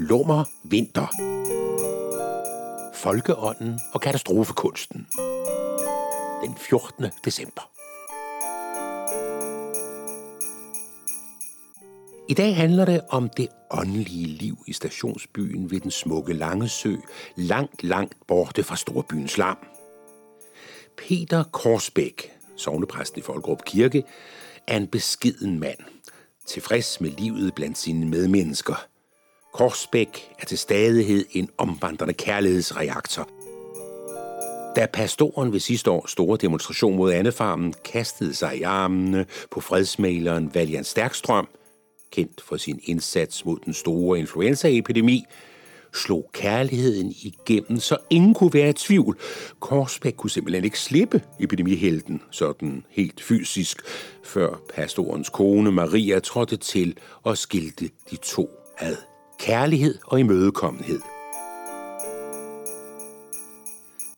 lummer vinter. Folkeånden og katastrofekunsten. Den 14. december. I dag handler det om det åndelige liv i stationsbyen ved den smukke Langesø, langt, langt borte fra storbyens larm. Peter Korsbæk, sovnepræsten i Folkerup Kirke, er en beskeden mand, tilfreds med livet blandt sine medmennesker. Korsbæk er til stadighed en omvandrende kærlighedsreaktor. Da pastoren ved sidste års store demonstration mod Annefarmen kastede sig i armene på fredsmaleren Valian Stærkstrøm, kendt for sin indsats mod den store influenzaepidemi, slog kærligheden igennem, så ingen kunne være i tvivl. Korsbæk kunne simpelthen ikke slippe epidemihelten, sådan helt fysisk, før pastorens kone Maria trådte til og skilte de to ad. Kærlighed og imødekommenhed.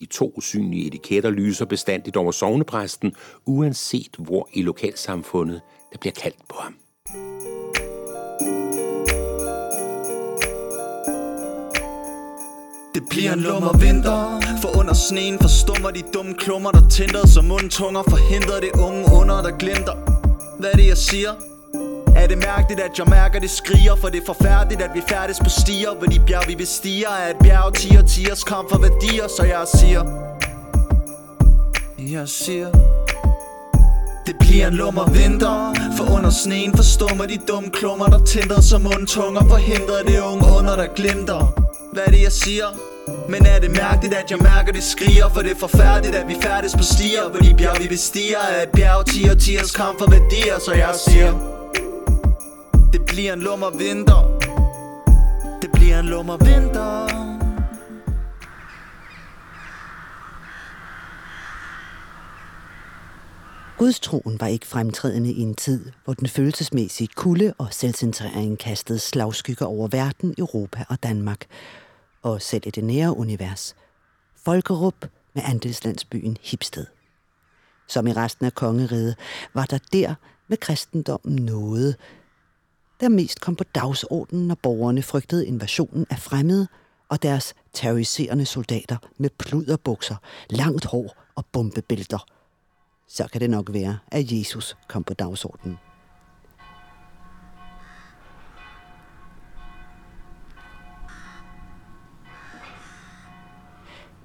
De to usynlige etiketter lyser bestandigt over sovnepræsten, uanset hvor i lokalsamfundet der bliver kaldt på ham. Det bliver en lummer vinter For under sneen forstummer de dumme klummer Der tænder som mundtunger Forhindrer det unge under der glimter Hvad er det jeg siger? Er det mærkeligt at jeg mærker det skriger? For det er forfærdeligt at vi færdes på stier. Ved de bjerg vi bestiger Er et bjerg. Tiger tiers kom for værdier Så jeg siger. Jeg siger. Det bliver en lummer vinter. For under sneen forstummer de dumme klummer Der tænder som mundtunger. Forhindrer det unge under der glimter. Hvad er det jeg siger? Men er det mærkeligt at jeg mærker det skriger? For det er forfærdeligt at vi færdes på stier. Hvor de bjerg vi bestiger er et bjerg. Tier tiers kamp for værdier Så jeg siger. Det bliver en lummer vinter Det bliver en lummer vinter Gudstroen var ikke fremtrædende i en tid, hvor den følelsesmæssige kulde og selvcentrering kastede slagskygger over verden, Europa og Danmark, og selv i det nære univers. Folkerup med andelslandsbyen Hipsted. Som i resten af kongeriget var der der med kristendommen noget, der mest kom på dagsordenen, når borgerne frygtede invasionen af fremmede og deres terroriserende soldater med pluderbukser, langt hår og bombebælter – så kan det nok være, at Jesus kom på dagsordenen.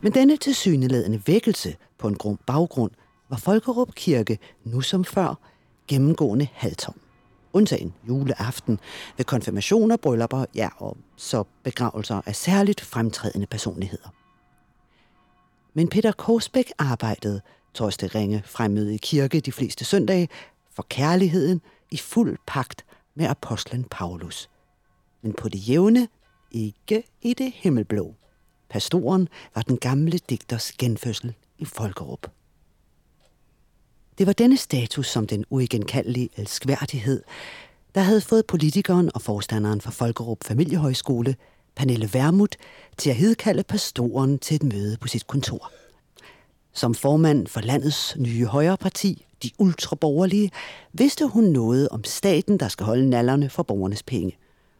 Men denne tilsyneladende vækkelse på en grum baggrund var Folkerup Kirke nu som før gennemgående halvtom. Undtagen juleaften ved konfirmationer, bryllupper, ja og så begravelser af særligt fremtrædende personligheder. Men Peter Korsbæk arbejdede Torste Ringe fremmede i kirke de fleste søndage for kærligheden i fuld pagt med apostlen Paulus. Men på det jævne, ikke i det himmelblå. Pastoren var den gamle digters genfødsel i Folkerup. Det var denne status som den uigenkaldelige elskværdighed, der havde fået politikeren og forstanderen for Folkerup Familiehøjskole, Pernille Vermut, til at hedkalde pastoren til et møde på sit kontor. Som formand for landets nye højreparti, de ultraborgerlige, vidste hun noget om staten, der skal holde nallerne for borgernes penge.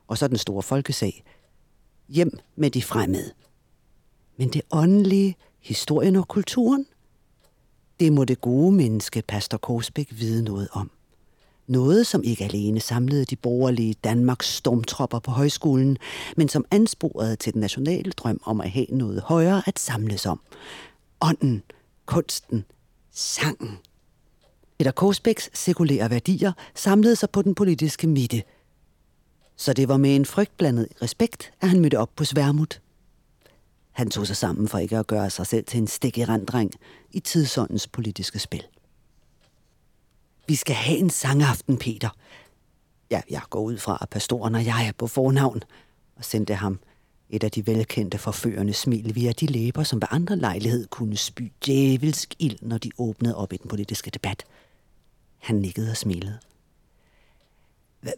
Og så den store folkesag. Hjem med de fremmede. Men det åndelige, historien og kulturen, det må det gode menneske, Pastor Korsbæk, vide noget om. Noget, som ikke alene samlede de borgerlige Danmarks stormtropper på højskolen, men som ansporede til den nationale drøm om at have noget højere at samles om. Ånden, kunsten, sangen. Peter Korsbæks sekulære værdier samlede sig på den politiske midte. Så det var med en frygtblandet respekt, at han mødte op på Sværmut. Han tog sig sammen for ikke at gøre sig selv til en stik i randdreng i tidsåndens politiske spil. Vi skal have en sangaften, Peter. Ja, jeg går ud fra, at pastoren og jeg er på fornavn, og sendte ham et af de velkendte forførende smil via de læber, som ved andre lejlighed kunne spy djævelsk ild, når de åbnede op i den politiske debat. Han nikkede og smilede.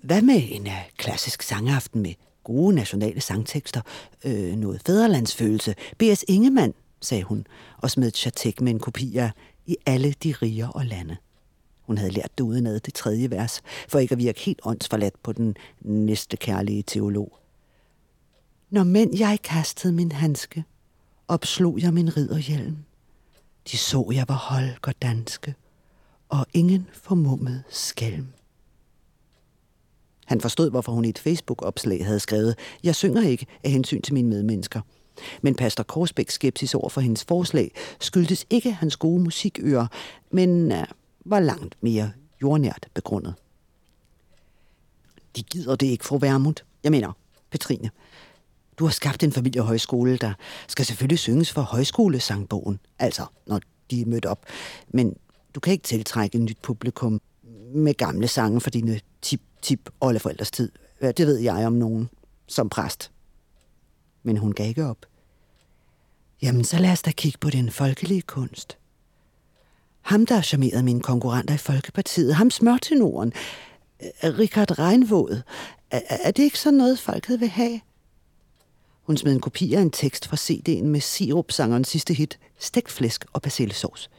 Hvad med en uh, klassisk sangaften med gode nationale sangtekster, øh, noget fædrelandsfølelse. B.S. Ingemann, sagde hun, og smed chatek med en kopi af i alle de riger og lande. Hun havde lært det udenad det tredje vers, for ikke at virke helt åndsforladt på den næste kærlige teolog. Når mænd jeg kastede min handske, opslog jeg min ridderhjelm. De så jeg var holger danske, og ingen formummede skælm. Han forstod, hvorfor hun i et Facebook-opslag havde skrevet, jeg synger ikke af hensyn til mine medmennesker. Men pastor Korsbæks skepsis over for hendes forslag skyldtes ikke hans gode musikører, men uh, var langt mere jordnært begrundet. De gider det ikke, fru Værmund. Jeg mener, Petrine. Du har skabt en familiehøjskole, der skal selvfølgelig synges for højskolesangbogen. Altså, når de er mødt op. Men du kan ikke tiltrække et nyt publikum med gamle sange for dine tip oldeforældres tid. Det ved jeg om nogen som præst. Men hun gav ikke op. Jamen, så lad os da kigge på den folkelige kunst. Ham, der charmerede mine konkurrenter i Folkepartiet, ham smørtenoren, øh, Richard Reinvåd, er, er det ikke sådan noget, folket vil have? Hun smed en kopi af en tekst fra CD'en med Sirup-sangerens sidste hit, Stegt flæsk og persillesauce.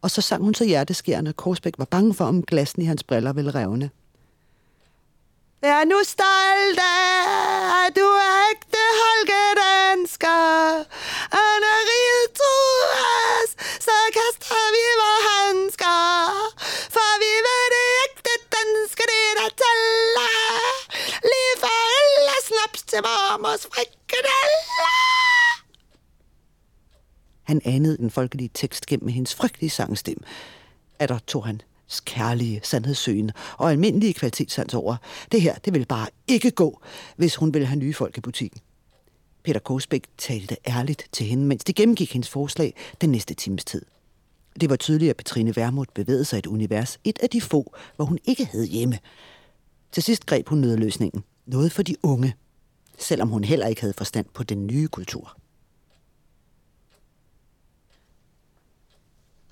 Og så sang hun så hjerteskærende, at Korsbæk var bange for, om glassen i hans briller ville revne. Vær nu stolt af, at du er ægte holkedansker. Og når riget trues, så kaster vi vores handsker. For vi ved det ægte danske, det der tæller. Lige for alle snaps til mormors frikadeller. Han anede den folkelige tekst gennem hendes frygtelige sangstemme. Er der tog han kærlige sandhedssøgen og almindelige kvalitetssans over. Det her, det vil bare ikke gå, hvis hun vil have nye folk i butikken. Peter Korsbæk talte ærligt til hende, mens det gennemgik hendes forslag den næste times tid. Det var tydeligt, at Petrine Vermut bevægede sig i et univers, et af de få, hvor hun ikke havde hjemme. Til sidst greb hun nødløsningen. Noget for de unge, selvom hun heller ikke havde forstand på den nye kultur.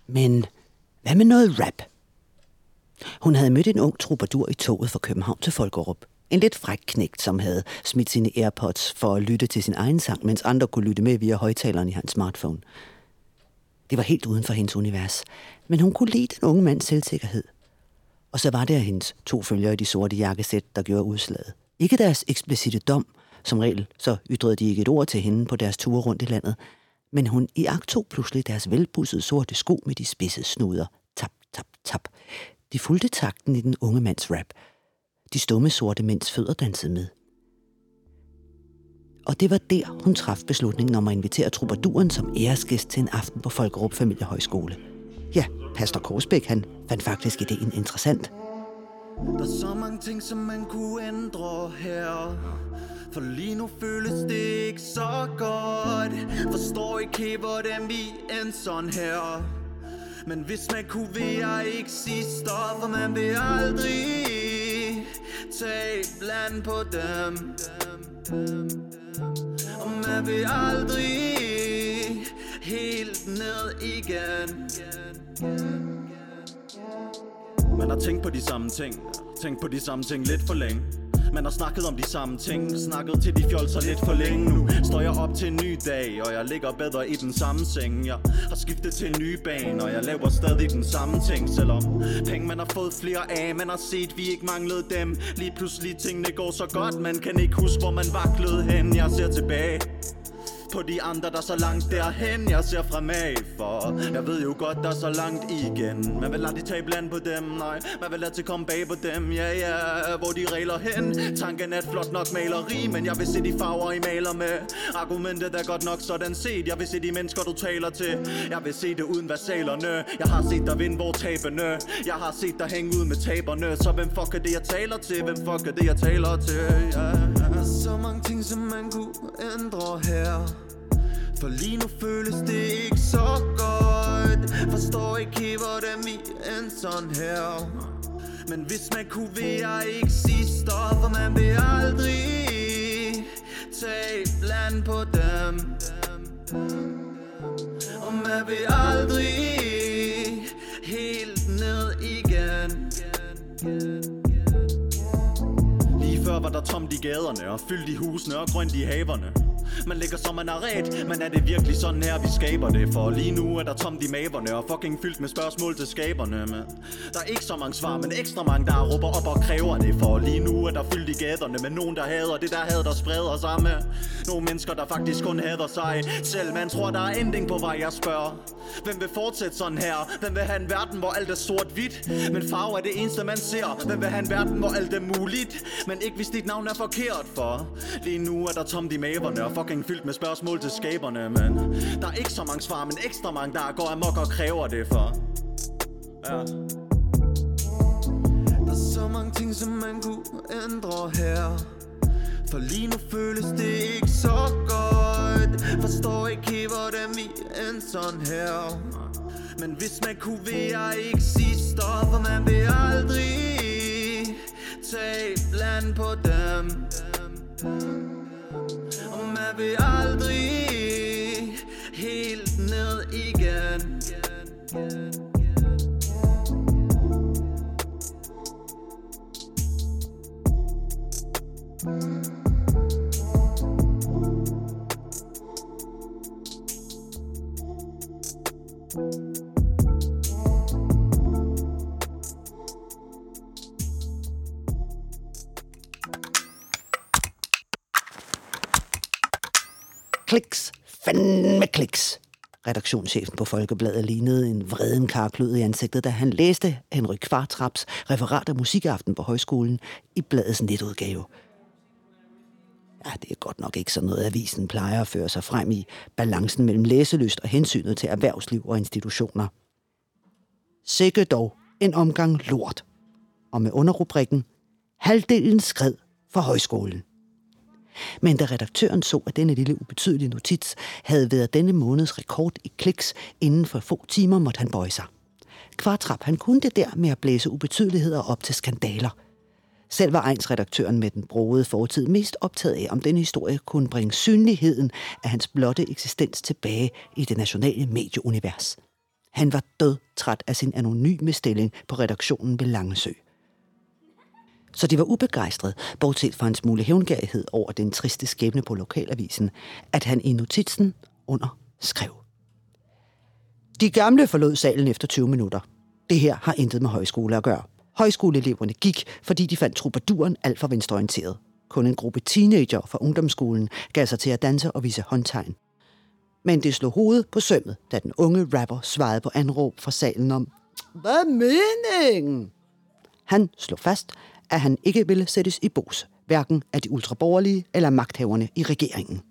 Men hvad med noget rap? Hun havde mødt en ung troubadour i toget fra København til Folkerup. En lidt fræk knægt, som havde smidt sine Airpods for at lytte til sin egen sang, mens andre kunne lytte med via højtaleren i hans smartphone. Det var helt uden for hendes univers, men hun kunne lide den unge mands selvsikkerhed. Og så var det hendes to følgere i de sorte jakkesæt, der gjorde udslaget. Ikke deres eksplicite dom, som regel så ytrede de ikke et ord til hende på deres ture rundt i landet, men hun iagtog pludselig deres velbussede sorte sko med de spidse snuder. Tap, tap, tap. De fulgte takten i den unge mands rap. De stumme sorte mænds fødder dansede med. Og det var der, hun traf beslutningen om at invitere troubaduren som æresgæst til en aften på Folkerup Familiehøjskole. Ja, Pastor Korsbæk, han fandt faktisk ideen interessant. Der er så mange ting, som man kunne ændre her For lige nu føles det ikke så godt Forstår ikke hvordan vi endte sådan her men hvis man kunne, vil jeg ikke sige stop For man vil aldrig tage land på dem. Og man vil aldrig helt ned igen. Man har tænkt på de samme ting Tænkt på de samme ting lidt for længe man har snakket om de samme ting Snakket til de fjolser lidt for længe nu. Står jeg op til en ny dag Og jeg ligger bedre i den samme seng. Jeg har skiftet til en ny bane Og jeg laver stadig den samme ting Selvom penge man har fået flere af Man har set vi ikke manglede dem. Lige pludselig tingene går så godt Man kan ikke huske hvor man vaklede hen. Jeg ser tilbage på de andre, der så langt derhen Jeg ser fremad for. Jeg ved jo godt, der er så langt igen. Man vil aldrig tage bland på dem, nej. Man vil altid komme bag på dem, ja ja. Hvor de regler hen? Tanken er et flot nok maleri Men jeg vil se de farver, I maler med. Argumentet er godt nok sådan set. Jeg vil se de mennesker, du taler til. Jeg vil se det uden versalerne. Jeg har set dig vinde, hvor tabene Jeg har set dig hænge ud med taberne. Så hvem fuck er det, jeg taler til? Hvem fuck er det, jeg taler til? Yeah ja. Så mange ting, som man kunne ændre her. For lige nu føles det ikke så godt. Forstår ikke hvordan vi endte sådan her. Men hvis man kunne, vil jeg ikke sige stop For man vil aldrig tage land på dem. Og man vil aldrig Lige før der tomt i gaderne Og fyldt i husene og grønt i haverne. Man ligger som man er ret Men er det virkelig sådan her vi skaber det? For lige nu er der tomt i maverne Og fucking fyldt med spørgsmål til skaberne men Der er ikke så mange svar Men ekstra mange der råber op og kræver det. For lige nu er der fyldt i gaderne Med nogen der hader det der had der spreder sig med Nogle mennesker der faktisk kun hader sig Selv man tror der er ending på vej jeg spørger. Hvem vil fortsætte sådan her? Hvem vil have en verden hvor alt er sort-hvidt? Men farve er det eneste man ser. Hvem vil have en verden hvor alt er muligt? Men ikke hvis dit navn er forkert for Lige nu er der tomt i maverne er fucking fyldt med spørgsmål til skaberne Men der er ikke så mange svar Men ekstra mange der går amok og kræver det for. Ja. Der er så mange ting som man kunne ændre her. For lige nu føles det ikke så godt. Forstår ikke helt, hvordan vi er sådan her. Men hvis man kunne, vil jeg ikke sige stop For man vil aldrig tage land på dem. Og man vil aldrig helt Kliks. Fandme kliks. Redaktionschefen på Folkebladet lignede en vreden karklud i ansigtet, da han læste Henrik Kvartraps referat af musikaften på højskolen i bladets netudgave. Ja, det er godt nok ikke sådan noget, avisen plejer at føre sig frem i balancen mellem læselyst og hensynet til erhvervsliv og institutioner. Sikke dog en omgang lort. Og med underrubrikken Halvdelen skred for højskolen. Men da redaktøren så, at denne lille ubetydelige notits havde været denne måneds rekord i kliks, inden for få timer måtte han bøje sig. Kvartrap, han kunne det der med at blæse ubetydeligheder op til skandaler. Selv var redaktøren med den broede fortid mest optaget af, om denne historie kunne bringe synligheden af hans blotte eksistens tilbage i det nationale medieunivers. Han var død træt af sin anonyme stilling på redaktionen ved Langesø. Så de var ubegejstret, bortset fra en smule hævngærighed over den triste skæbne på lokalavisen, at han i notitsen under skrev. De gamle forlod salen efter 20 minutter. Det her har intet med højskole at gøre. Højskoleeleverne gik, fordi de fandt troubaduren alt for venstreorienteret. Kun en gruppe teenager fra ungdomsskolen gav sig til at danse og vise håndtegn. Men det slog hovedet på sømmet, da den unge rapper svarede på anråb fra salen om, Hvad er meningen? Han slog fast, at han ikke ville sættes i bos, hverken af de ultraborgerlige eller magthaverne i regeringen.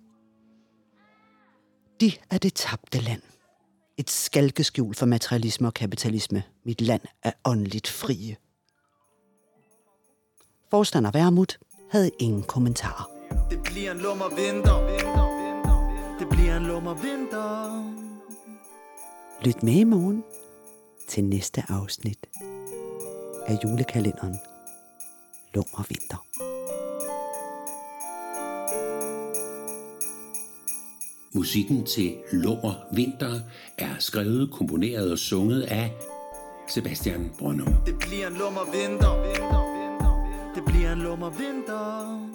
De er det tabte land. Et skalkeskjul for materialisme og kapitalisme. Mit land er åndeligt frie. Forstander Værmut havde ingen kommentarer. Det bliver en lummer vinter Det bliver en lummer vinter Lyt med i morgen til næste afsnit af julekalenderen lummer vinter. Musikken til Lummer Vinter er skrevet, komponeret og sunget af Sebastian Brønum. Det bliver en lummer vinter Det bliver en lummer vinter